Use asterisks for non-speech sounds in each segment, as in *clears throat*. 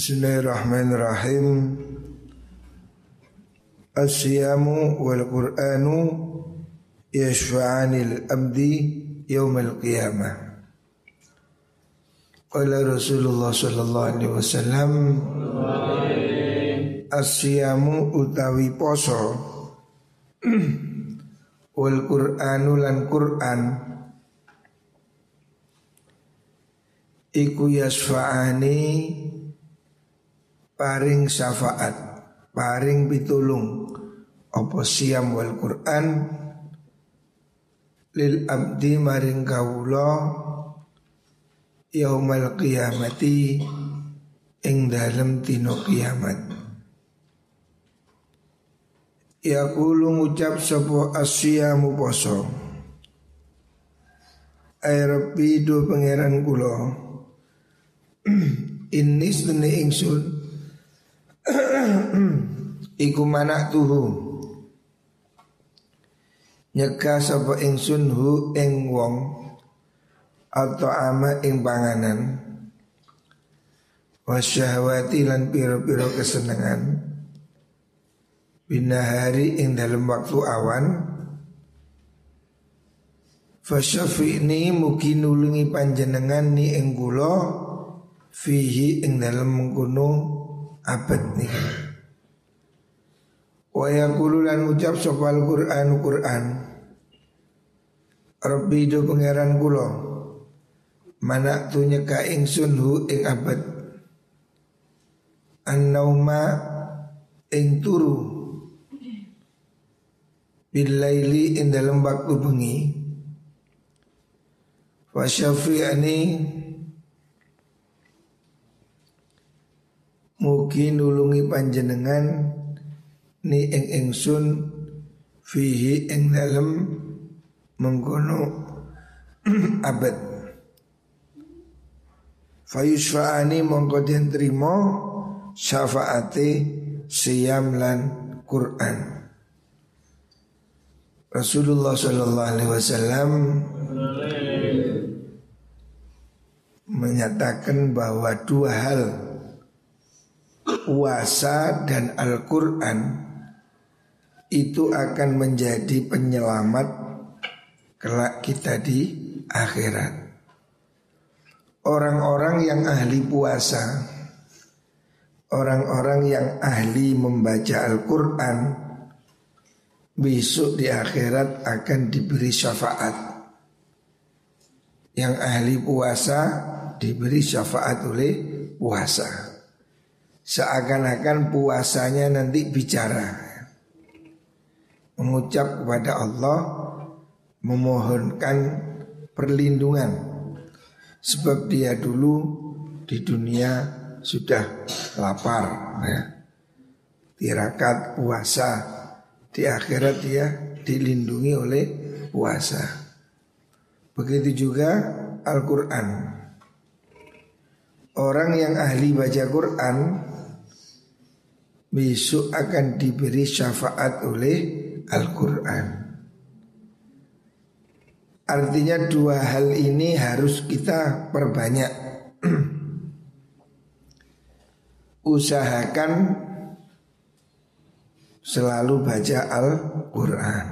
Bismillahirrahmanirrahim Asyamu wal Qur'anu yashfa'anil abdi yaumal qiyamah Qala Rasulullah sallallahu alaihi wasallam Asyamu utawi poso wal Qur'anu lan Qur'an Iku yasfa'ani paring syafaat, paring pitulung. Apa siam wal Quran? Lil abdi maring kawula yaumal qiyamati ing dalem tino kiamat. Ya kulu ngucap sopo asyamu poso. Ay Rabbi do pangeran kulo *clears throat* Ini sedene ingsun *clears throat* Iku manak tuhu. Nyeka sapa ingsun hu ing wong Atau ama ing panganan. Wasyahwati lan piro-piro kesenangan Binahari ing dalam waktu awan. Fasyafi'ni mugi nulungi panjenengan ni ing kula Fihi ing dalam mengkuno abad nih Wa yaqulu lan ucap sopal Qur'an Qur'an. Rabbi do pangeran kula. Mana tu nyeka ingsun hu ing abad. An-nauma ing turu. Bilaili ing dalam waktu bengi. Wa syafi'ani Mugi nulungi panjenengan ni ing ingsun fihi ing dalem mengkono *clears throat* abad. Fayusfa'ani mongko den trimo syafaate lan Quran. Rasulullah sallallahu alaihi wasallam menyatakan bahwa dua hal puasa dan Al-Quran itu akan menjadi penyelamat kelak kita di akhirat. Orang-orang yang ahli puasa, orang-orang yang ahli membaca Al-Quran, besok di akhirat akan diberi syafaat. Yang ahli puasa diberi syafaat oleh puasa. Seakan-akan puasanya nanti bicara. Mengucap kepada Allah Memohonkan perlindungan. Sebab dia dulu di dunia sudah lapar ya. Tirakat puasa Di akhirat dia dilindungi oleh puasa. Begitu juga Al-Quran. Orang yang ahli baca Quran besok akan diberi syafaat oleh Al-Quran. Artinya dua hal ini harus kita perbanyak. *clears throat* Usahakan selalu baca Al-Quran.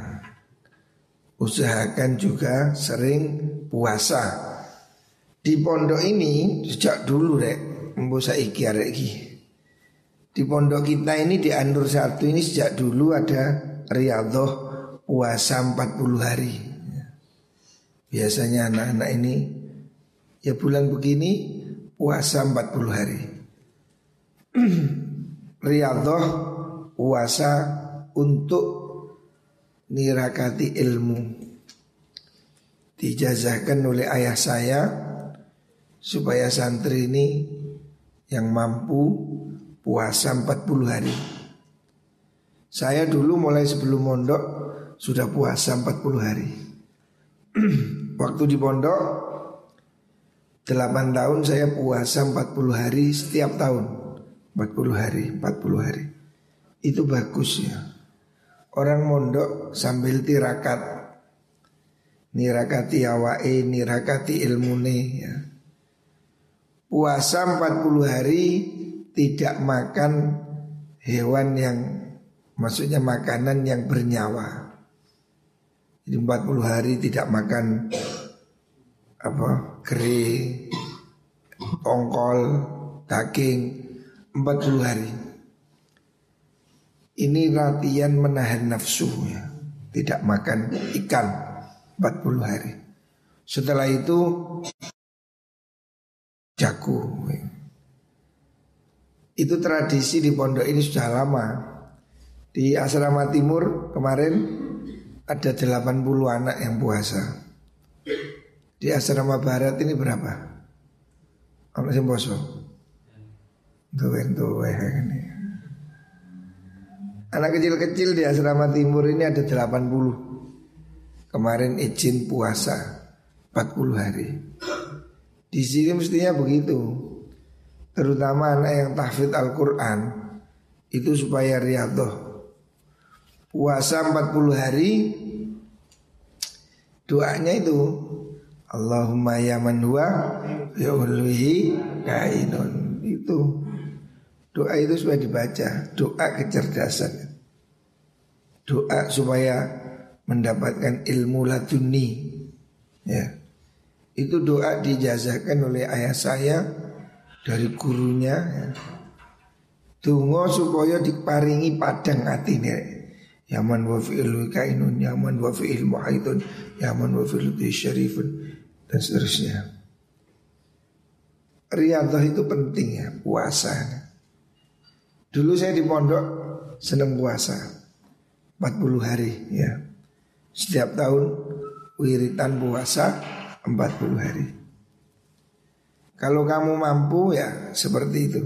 Usahakan juga sering puasa. Di pondok ini sejak dulu rek, mbosa iki arek. Di pondok kita ini di Anur satu ini sejak dulu ada riadoh puasa 40 hari. Biasanya anak-anak ini ya bulan begini puasa 40 hari. *clears throat* riadoh puasa untuk nirakati ilmu. Dijazahkan oleh ayah saya supaya santri ini yang mampu puasa 40 hari. Saya dulu mulai sebelum mondok sudah puasa 40 hari. *clears throat* Waktu di pondok 8 tahun saya puasa 40 hari setiap tahun. 40 hari, 40 hari. Itu bagus ya. Orang mondok sambil tirakat. Nirakati awake, nirakati ilmune ya. Puasa 40 hari tidak makan hewan yang maksudnya makanan yang bernyawa. Jadi 40 hari tidak makan apa keri, ongkol, daging 40 hari. Ini latihan menahan nafsu ya. Tidak makan ikan 40 hari. Setelah itu jago. Itu tradisi di pondok ini sudah lama. Di asrama timur kemarin ada 80 anak yang puasa. Di asrama barat ini berapa? Anak yang ini. Anak kecil-kecil di asrama timur ini ada 80. Kemarin izin puasa 40 hari. Di sini mestinya begitu terutama anak yang tahfidz Al-Quran itu supaya riadoh. Puasa 40 hari doanya itu Allahumma ya man huwa ya kainun. Itu. Doa itu supaya dibaca doa kecerdasan. Doa supaya mendapatkan ilmu laduni. Ya. Itu doa dijazakan oleh ayah saya dari gurunya ya. Tungo supaya diparingi padang atine Yaman wa fi'il kainun Yaman wa fi'il muhaidun Yaman wa fi'il syarifun Dan seterusnya. Riyadah itu penting ya Puasa. Dulu saya di pondok Senang puasa 40 hari ya. Setiap tahun Wiritan puasa 40 hari kalau kamu mampu ya seperti itu.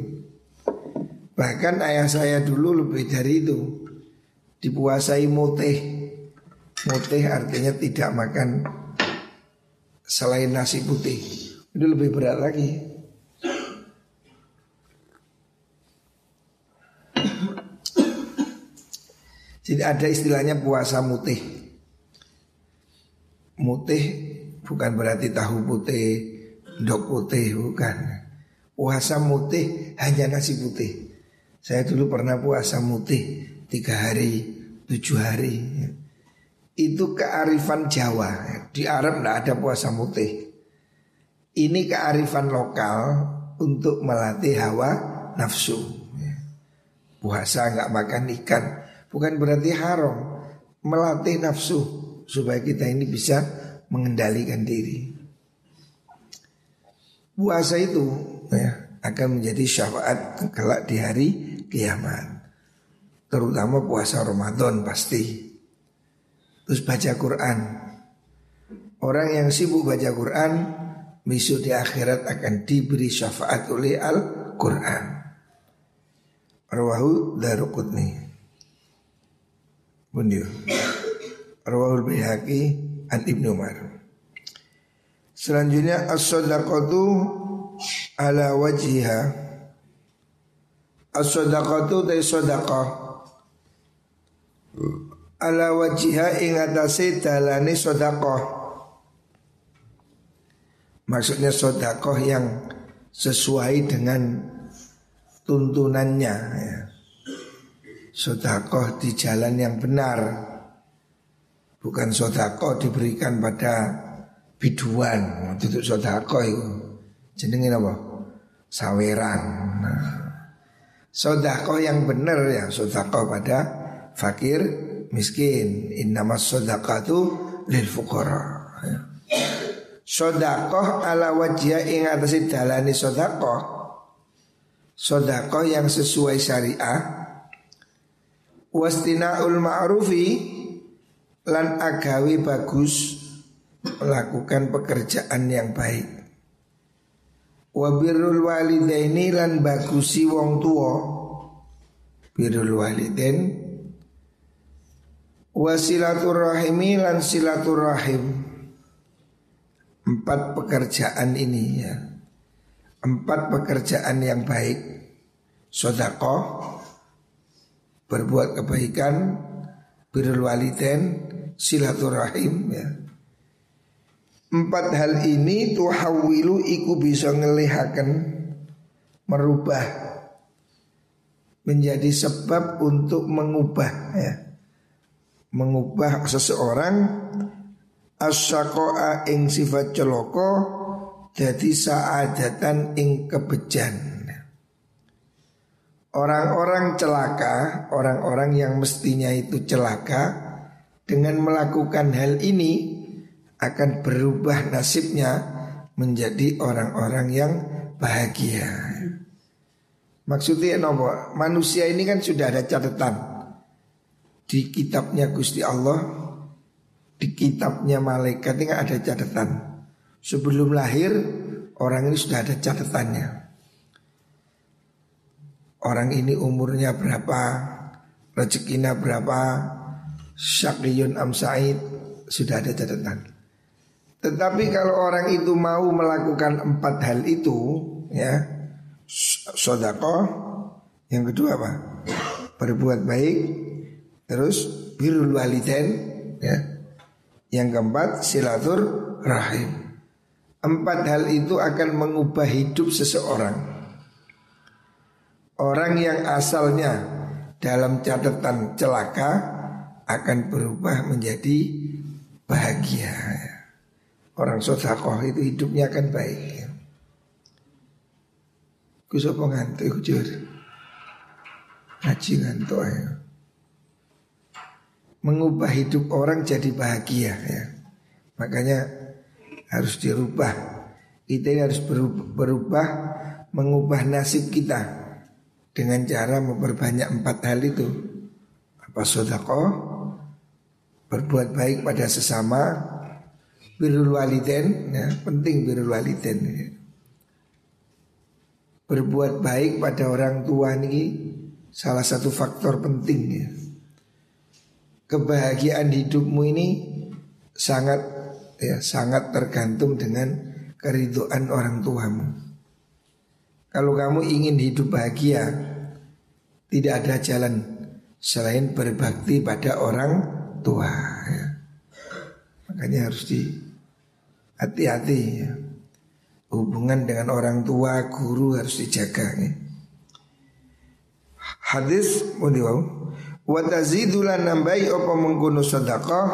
Bahkan ayah saya dulu lebih dari itu. Dipuasai mutih. Mutih artinya tidak makan selain nasi putih. Itu lebih berat lagi. Jadi ada istilahnya puasa mutih. Mutih bukan berarti tahu putih, Dok putih bukan. Puasa mutih hanya nasi putih. Saya dulu pernah puasa mutih Tiga hari, tujuh hari. Itu kearifan Jawa. Di Arab tidak ada puasa mutih. Ini kearifan lokal Untuk melatih hawa nafsu. Puasa nggak makan ikan Bukan berarti haram. Melatih nafsu Supaya kita ini bisa mengendalikan diri Puasa itu ya, akan menjadi syafaat kelak di hari kiamat. Terutama puasa Ramadan pasti. Terus baca Quran. Orang yang sibuk baca Quran besok di akhirat akan diberi syafaat oleh Al-Quran. Rawahu Daruqutni. Bundir. Rawahul Bihaqi an Ibnu Umar. Selanjutnya as-sadaqatu ala wajhiha. As-sadaqatu ta sadaqah. Ala wajhiha ing atase dalane sedekah. Maksudnya sedekah yang sesuai dengan tuntunannya ya. Sodakoh di jalan yang benar Bukan sodakoh diberikan pada biduan duduk sodako itu jenengin apa saweran nah, sodako yang benar ya sodako pada fakir miskin. Innamas sodakatu lil fukara ya. Sodako ala wajah ing atasi dalani sodako Sodako yang sesuai syariah Wastina'ul ma'rufi Lan agawi bagus melakukan pekerjaan yang baik. Wabirul walidaini lan bagusi wong tua. Birul walidain wasilaturrahimi lan silaturrahim. Empat pekerjaan ini ya. Empat pekerjaan yang baik. Sodako berbuat kebaikan, birul walidain, silaturrahim ya Empat hal ini tuhawilu iku bisa ngelihakan merubah menjadi sebab untuk mengubah ya. Mengubah seseorang asyakoa ing sifat celoko jadi saadatan ing kebejan. Orang-orang celaka, orang-orang yang mestinya itu celaka dengan melakukan hal ini akan berubah nasibnya menjadi orang-orang yang bahagia. Maksudnya nopo manusia ini kan sudah ada catatan di kitabnya Gusti Allah, di kitabnya malaikat ini ada catatan. Sebelum lahir orang ini sudah ada catatannya orang ini umurnya berapa, rezekinya berapa, syakiyun am sa'id, sudah ada catatan. Tetapi kalau orang itu mau melakukan empat hal itu, ya, sodako, yang kedua apa? Berbuat baik, terus birul waliden, ya. Yang keempat silatur rahim. Empat hal itu akan mengubah hidup seseorang. Orang yang asalnya dalam catatan celaka akan berubah menjadi bahagia. Orang sodakoh itu hidupnya akan baik. Kusapa ngantuk jujur. Ngaji ngantuk ya. Mengubah hidup orang jadi bahagia ya. Makanya harus dirubah. Kita harus berubah, berubah mengubah nasib kita dengan cara memperbanyak empat hal itu apa sodako berbuat baik pada sesama birul waliden ya, penting birul waliden ya. berbuat baik pada orang tua ini salah satu faktor penting ya. kebahagiaan hidupmu ini sangat ya sangat tergantung dengan keriduan orang tuamu kalau kamu ingin hidup bahagia, tidak ada jalan selain berbakti pada orang tua. Ya. Makanya harus di hati-hati ya. Hubungan dengan orang tua, guru harus dijaga. Ya. Hadis mudiwau wa tazidulan nambai apa mengkono sedekah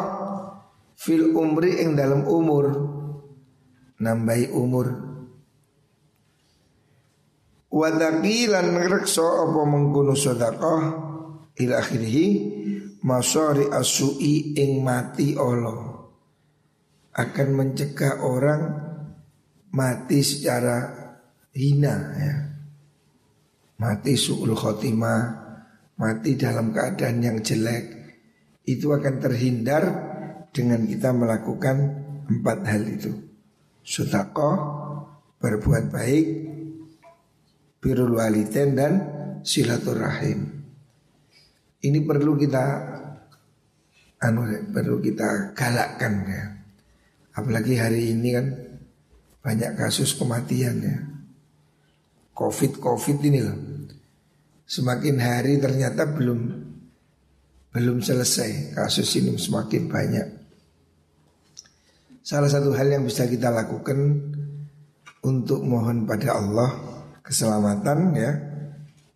fil umri ing dalam umur nambai umur Wadaki lan rekso apa mengkuno sedekah ila akhirih masari asui ing mati Allah akan mencegah orang mati secara hina ya. Mati su'ul khotimah, mati dalam keadaan yang jelek itu akan terhindar dengan kita melakukan empat hal itu. Sedekah, berbuat baik, birrul waliden dan silaturahim. Ini perlu kita anu perlu kita galakkan ya. Apalagi hari ini kan banyak kasus kematian ya. Covid Covid ini loh. Semakin hari ternyata belum belum selesai kasus ini semakin banyak. Salah satu hal yang bisa kita lakukan untuk mohon pada Allah keselamatan ya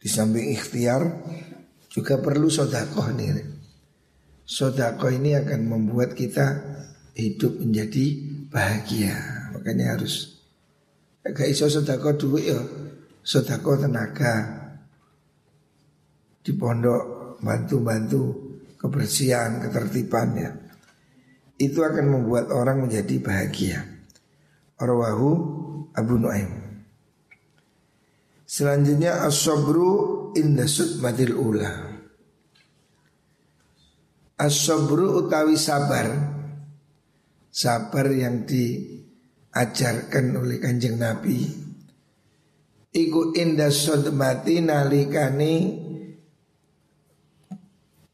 di samping ikhtiar juga perlu sodakoh nih. Sodakoh ini akan membuat kita hidup menjadi bahagia. Makanya harus agak iso sodakoh dulu ya. Sodakoh tenaga di pondok bantu-bantu kebersihan, ketertiban ya. Itu akan membuat orang menjadi bahagia. Arwahu Abu Nuaim. Selanjutnya as-sabru inda sudmatil ula. As-sabru utawi sabar. Sabar yang diajarkan oleh Kanjeng Nabi. Iku inda sudmati nalikani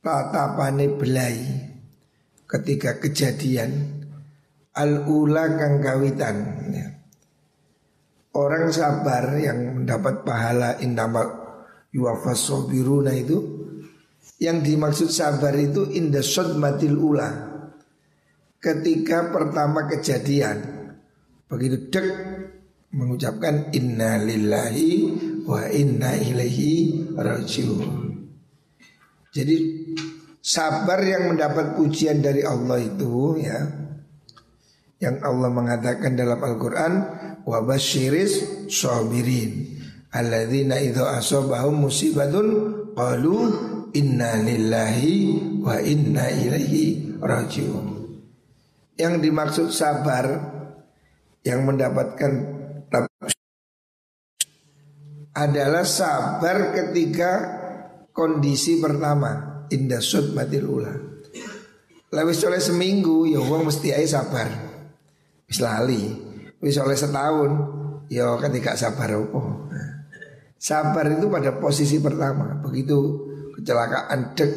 tatapane belai ketika kejadian al-ula kang kawitan ya. Orang sabar yang mendapat pahala indama yuwafasobiruna itu Yang dimaksud sabar itu inda sodmatil ula Ketika pertama kejadian Begitu dek mengucapkan inna lillahi wa inna ilaihi rajiun. Jadi sabar yang mendapat pujian dari Allah itu ya yang Allah mengatakan dalam Al-Qur'an wa basyiris sabirin alladzina idza asabahum musibatun qalu inna lillahi wa inna ilaihi rajiun. Yang dimaksud sabar yang mendapatkan adalah sabar ketika kondisi pertama indah matil ula. Lewis oleh seminggu ya uang mesti aja sabar. Wis lali. Wis oleh setahun ya ketika sabar opo. Sabar itu pada posisi pertama. Begitu kecelakaan dek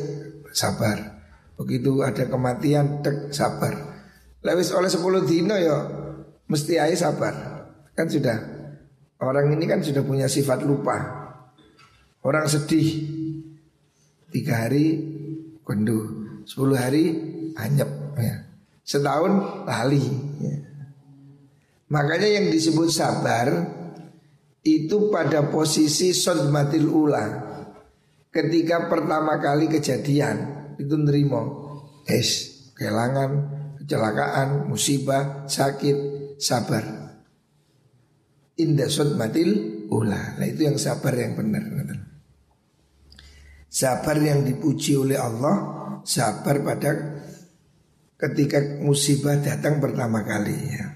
sabar. Begitu ada kematian dek sabar. Lewis oleh 10 dino ya mesti aja sabar. Kan sudah orang ini kan sudah punya sifat lupa. Orang sedih tiga hari kendu, sepuluh hari anyep ya. Setahun lali ya. Makanya yang disebut sabar itu pada posisi sodmatil ula Ketika pertama kali kejadian itu nerimo Es, kehilangan, kecelakaan, musibah, sakit, sabar Indah sodmatil ula Nah itu yang sabar yang benar Sabar yang dipuji oleh Allah Sabar pada ketika musibah datang pertama kali ya.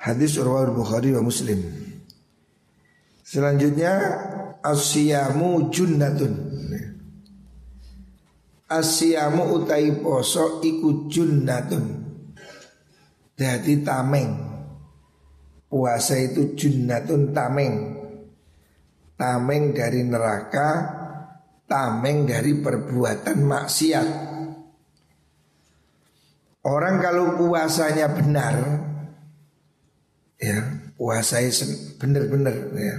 Hadis Urwah Bukhari wa Muslim. Selanjutnya asyamu junnatun. Asyamu utai poso iku junnatun. Jadi tameng. Puasa itu junnatun tameng. Tameng dari neraka, tameng dari perbuatan maksiat. Orang kalau puasanya benar ya puasai benar-benar ya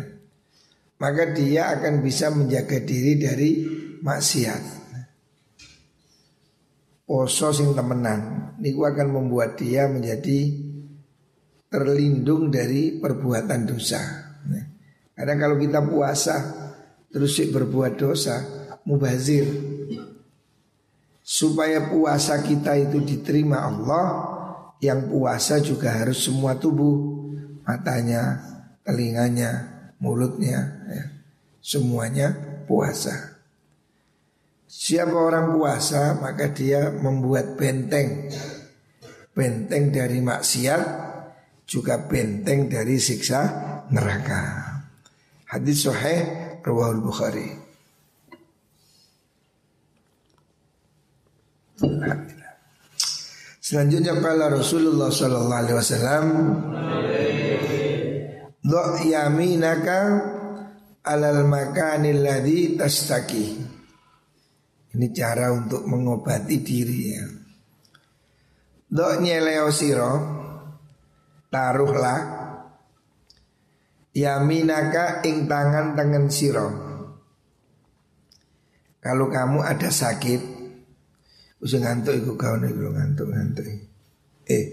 maka dia akan bisa menjaga diri dari maksiat poso sing temenan. Niku akan membuat dia menjadi terlindung dari perbuatan dosa. Karena kalau kita puasa terus berbuat dosa mubazir. Supaya puasa kita itu diterima Allah Yang puasa juga harus semua tubuh. Matanya, telinganya, mulutnya ya. Semuanya puasa Siapa orang puasa maka dia membuat benteng. Benteng dari maksiat Juga benteng dari siksa neraka. Hadis Sahih Rawahul Bukhari. Selanjutnya kala Rasulullah sallallahu alaihi wasallam Dha' yaminaka alal makanil ladzi tastaki. Ini cara untuk mengobati diri ya. Dha' nyeleo siro taruhlah yaminaka ing tangan tangan siro. Kalau kamu ada sakit Usah ngantuk iku kawan iku ngantuk ngantuk. Eh.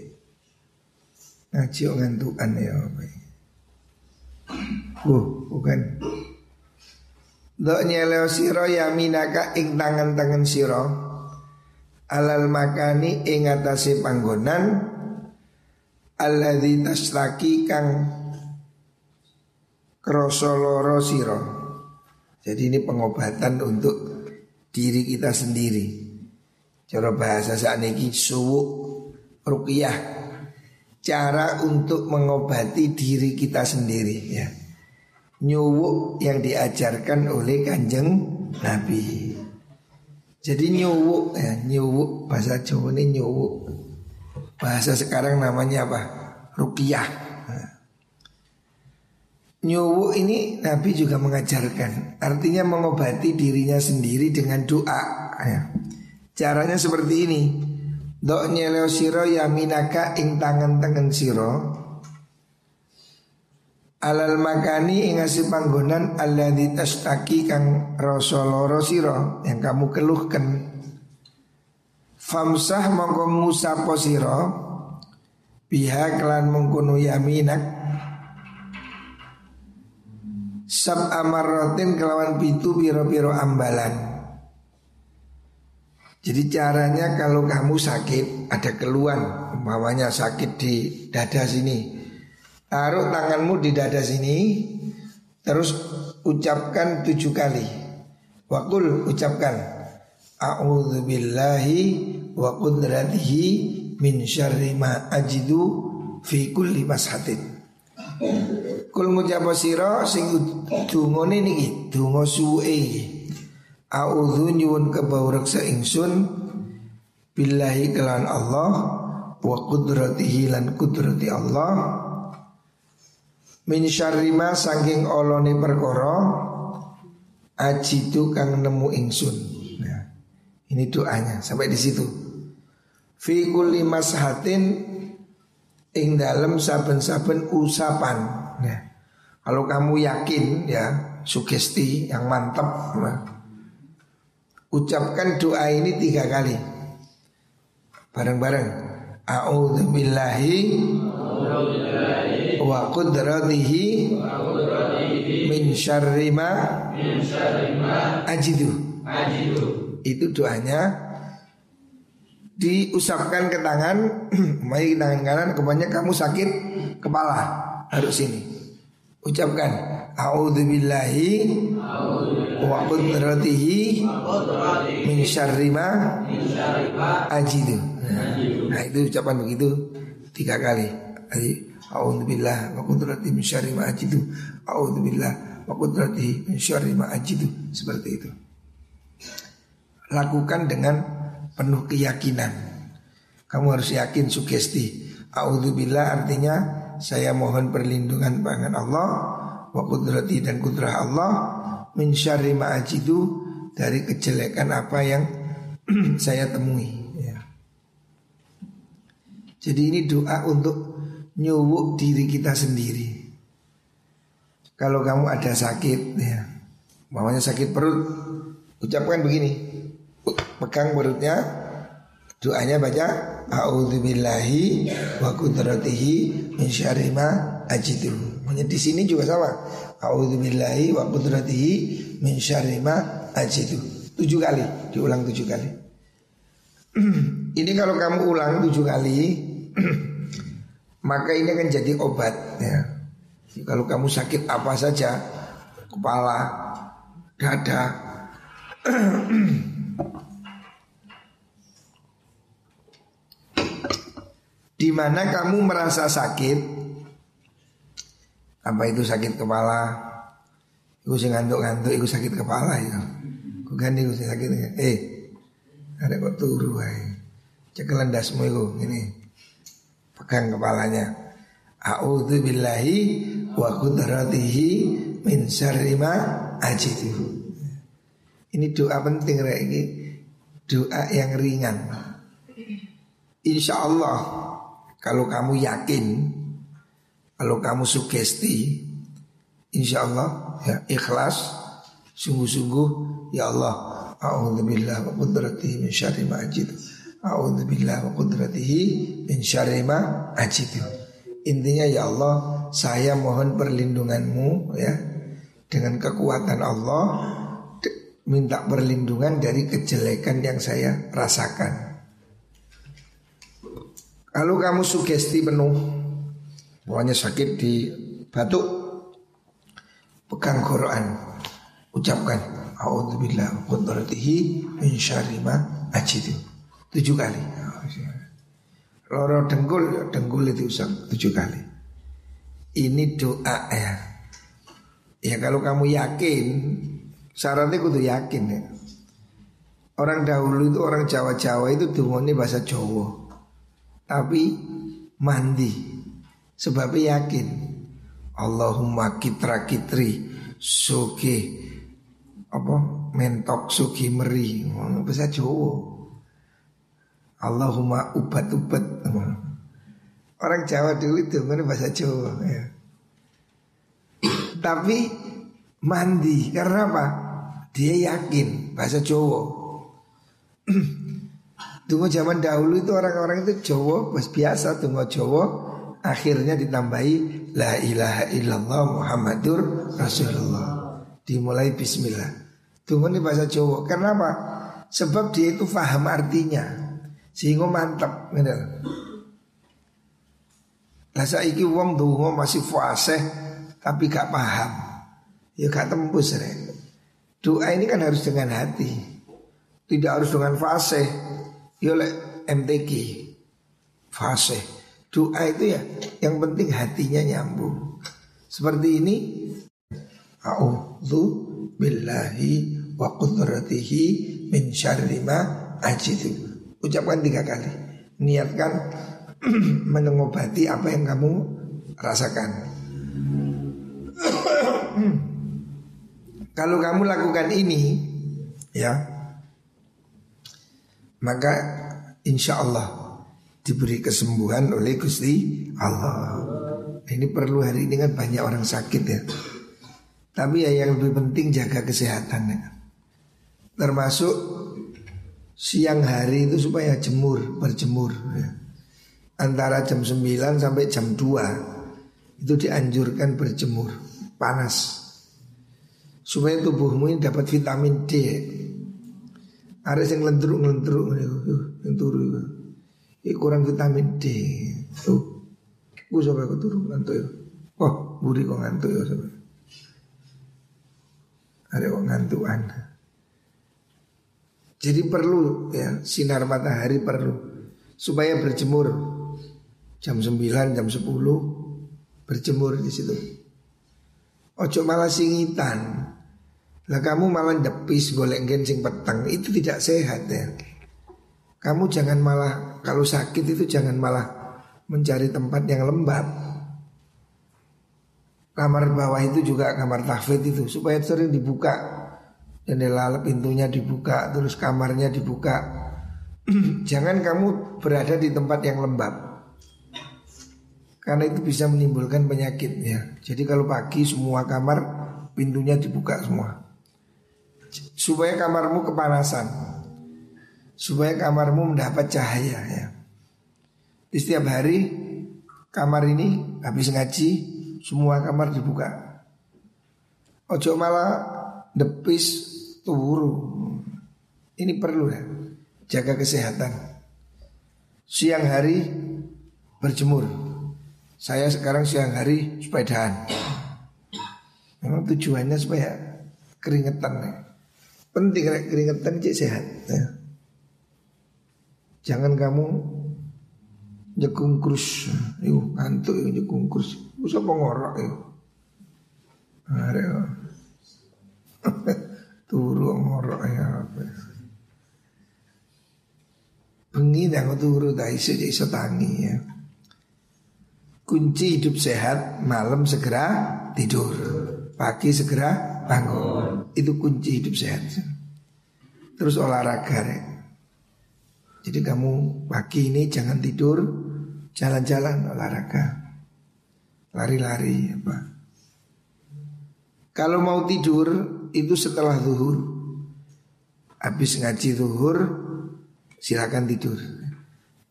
Ngaji ngantukan ya Uh, bukan. Dok nyeleo siro yaminaka ing tangan-tangan siro Alal makani ing atase panggonan. Alladhi tasraki kang Krosoloro siro Jadi ini pengobatan untuk diri kita sendiri. Cara bahasa saat ini suwuk ruqyah. Cara untuk mengobati diri kita sendiri ya Nyuwuk yang diajarkan oleh kanjeng Nabi Jadi nyuwuk ya Nyuwuk bahasa Jawa ini nyuwuk Bahasa sekarang namanya apa? Ruqyah Nyuwuk ini Nabi juga mengajarkan Artinya mengobati dirinya sendiri dengan doa ya. Caranya seperti ini. Dok nyeleo siro yaminaka ing tangan tangan siro Alal makani ing asih panggonan alladzi tashtaki kang rasoloro siro yang kamu keluhkan. Famsah mongko musapo siro biha kelan mengkunu yaminak Sab amarotin kelawan pitu biro-biro ambalan Jadi caranya kalau kamu sakit Ada keluhan Umpamanya sakit di dada sini Taruh tanganmu di dada sini Terus ucapkan tujuh kali. Wakul ucapkan A'udzubillahi wa qudratihi min syarri ma ajidu fi kulli mashatin. Kul ngucap sira sing dungane niki donga suwe. A'udzu nyuwun kebawreksa ingsun billahi kelan Allah wa qudratihi lan qudrati Allah min syarri ma saking olone perkara ajitu kang nemu ingsun. Nah, ini doanya sampai di situ. Fi kulli mashatin ing dalam saben-saben usapan. Ya. Kalau kamu yakin ya sugesti yang mantap, nah, ucapkan doa ini tiga kali. Bareng-bareng. A'udzu billahi wa qudratihi min syarri ma ajidu. Itu doanya diusapkan ke tangan, *clears throat* mari tangan kanan, kemudian kamu sakit kepala harus sini. Ucapkan A'udzubillahi wa qudratihi min syarri ma ajidu. Nah, itu ucapan begitu tiga kali. Jadi A'udzubillah wa qudratihi min syarri ma ajidu. A'udzubillah wa qudratihi min syarri ma ajidu. Seperti itu. Lakukan dengan penuh keyakinan. Kamu harus yakin sugesti. A'udzubillah artinya saya mohon perlindungan dengan Allah wa kudrati dan kudrah Allah min syarri ma'ajidu dari kejelekan apa yang *clears throat* saya temui ya. Jadi ini doa untuk nyuwuk diri kita sendiri. Kalau kamu ada sakit ya, mamanya sakit perut, ucapkan begini pegang perutnya doanya baca a'udzubillahi wa qudratihi min syarri ma ajidu. di sini juga sama. A'udzubillahi wa qudratihi min syarri ma ajidu. Tujuh kali, diulang tujuh kali. *clears throat* ini kalau kamu ulang tujuh kali, *clears throat* maka ini akan jadi obat ya. Jadi kalau kamu sakit apa saja, kepala, dada, *clears throat* di mana kamu merasa sakit apa itu sakit kepala Iku sing ngantuk-ngantuk Iku sakit kepala itu Iku ganti iku sakit Eh Ada kok turu ay. Cekelan dasmu iku Ini Pegang kepalanya. A'udhu billahi Wa kudratihi Min syarri ma Ini doa penting ini Doa yang ringan. Insya Allah kalau kamu yakin, kalau kamu sugesti, insya Allah ya ikhlas, sungguh-sungguh ya Allah, A'udzubillah wa qudratihi min syarri ma. A'udzubillah wa qudratihi min syarri ma ajidu. Intinya ya Allah, saya mohon perlindunganmu ya dengan kekuatan Allah minta perlindungan dari kejelekan yang saya rasakan. Kalau kamu sugesti penuh Pokoknya sakit di batuk Pegang Quran Ucapkan A'udzubillah Qudratihi Min syarri ma Tujuh kali. Loro dengkul Dengkul itu usap tujuh kali. Ini doa ya. Ya kalau kamu yakin Syaratnya kudu yakin ya. Orang dahulu itu orang Jawa-Jawa itu dungone bahasa Jawa. Tapi mandi. Sebab yakin. Allahumma kitra kitri suki apa mentok suki meri. Bahasa Jawa Allahumma ubat-ubat. Orang Jawa dulu itu bahasa Jawa ya. tapi mandi karena apa? Dia yakin bahasa Jawa. Tunggu zaman dahulu itu orang-orang itu Jawa biasa tunggu Jawa Akhirnya ditambahi La ilaha illallah Muhammadur Rasulullah. Dimulai bismillah. Tunggu ini bahasa Jawa. Kenapa? Sebab dia itu faham artinya Sehingga mantap gitu. Lah saiki wong donga masih fasih tapi gak paham. Ya gak tembus rek. Doa ini kan harus dengan hati. Tidak harus dengan fasih. Ya lek MTQ. Fasih. Doa itu ya yang penting hatinya nyambung. Seperti ini A'udzu billahi wa qudratihi min syarri ma ajidu. Ucapkan tiga kali. Niatkan *clears throat* mengobati apa yang kamu rasakan. *clears throat* Kalau kamu lakukan ini, ya, maka insya Allah diberi kesembuhan oleh Gusti Allah. Ini perlu hari ini kan banyak orang sakit ya. Tapi ya yang lebih penting jaga kesehatan ya. Termasuk siang hari itu supaya jemur, berjemur ya antara jam 9 sampai jam 2 itu dianjurkan berjemur panas supaya tubuhmu ini dapat vitamin D. Ada yang lentruk lentruk yang turu itu kurang vitamin D. Tuh, gue sampai aku turu ngantuk ya. Oh, buri kok ngantuk ya sampai. Ada kok ngantukan. Jadi perlu ya sinar matahari perlu supaya berjemur Jam 9, jam 10 berjemur di situ. Ojo malah singitan. Lah kamu malah depis golek sing petang itu tidak sehat ya. Kamu jangan malah kalau sakit itu jangan malah mencari tempat yang lembab. Kamar bawah itu juga kamar tahfidz itu supaya sering dibuka jendela pintunya dibuka terus kamarnya dibuka. *clears throat* jangan kamu berada di tempat yang lembab. Karena itu bisa menimbulkan penyakit ya. Jadi kalau pagi semua kamar pintunya dibuka semua. Supaya kamarmu kepanasan. Supaya kamarmu mendapat cahaya ya. Di setiap hari kamar ini habis ngaji semua kamar dibuka. Ojo malah depis turu. Ini perlu ya. Jaga kesehatan. Siang hari berjemur. Saya sekarang siang hari sepedaan. Memang tujuannya supaya keringetan ya. Penting keringetan cek sehat ya. Jangan kamu jekung krus, yuk ngantuk yuk jekung krus. Usah pengorok yuk. Ada *laughs* turu ngorok ya apa. Bengi nang turu tak iso iso tangi ya. Kunci hidup sehat malam segera tidur pagi segera bangun. Itu kunci hidup sehat. Terus olahraga ya. jadi kamu pagi ini jangan tidur jalan-jalan olahraga. Lari-lari apa. Kalau mau tidur itu setelah zuhur habis ngaji zuhur silakan tidur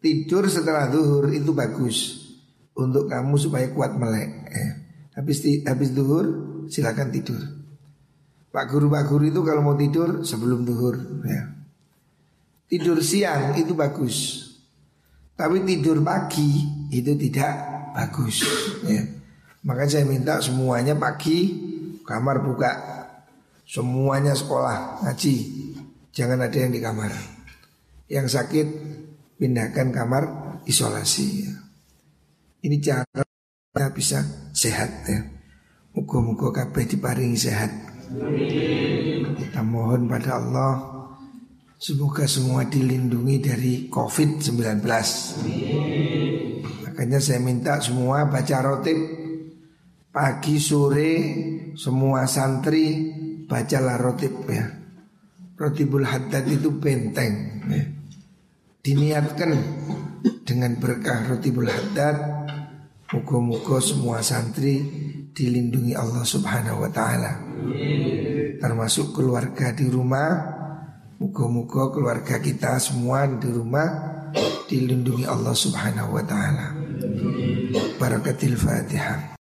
tidur setelah zuhur itu bagus untuk kamu supaya kuat melek. Eh. Habis habis duhur silakan tidur. Pak guru Pak guru itu kalau mau tidur sebelum duhur ya. Tidur siang itu bagus. Tapi tidur pagi itu tidak bagus ya. Maka saya minta semuanya pagi kamar buka. Semuanya sekolah ngaji. Jangan ada yang di kamar. Yang sakit pindahkan kamar isolasi ya. Ini cara kita bisa sehat ya. Muka-muka kabeh diparingi sehat. Kita mohon pada Allah semoga semua dilindungi dari COVID-19. Makanya saya minta semua baca rotib pagi sore semua santri bacalah rotib ya. Rotibul haddad itu benteng ya. Diniatkan dengan berkah rotibul haddad Muka-muka semua santri dilindungi Allah subhanahu wa ta'ala Termasuk keluarga di rumah Muka-muka keluarga kita semua di rumah Dilindungi Allah subhanahu wa ta'ala barakatil Fatihah.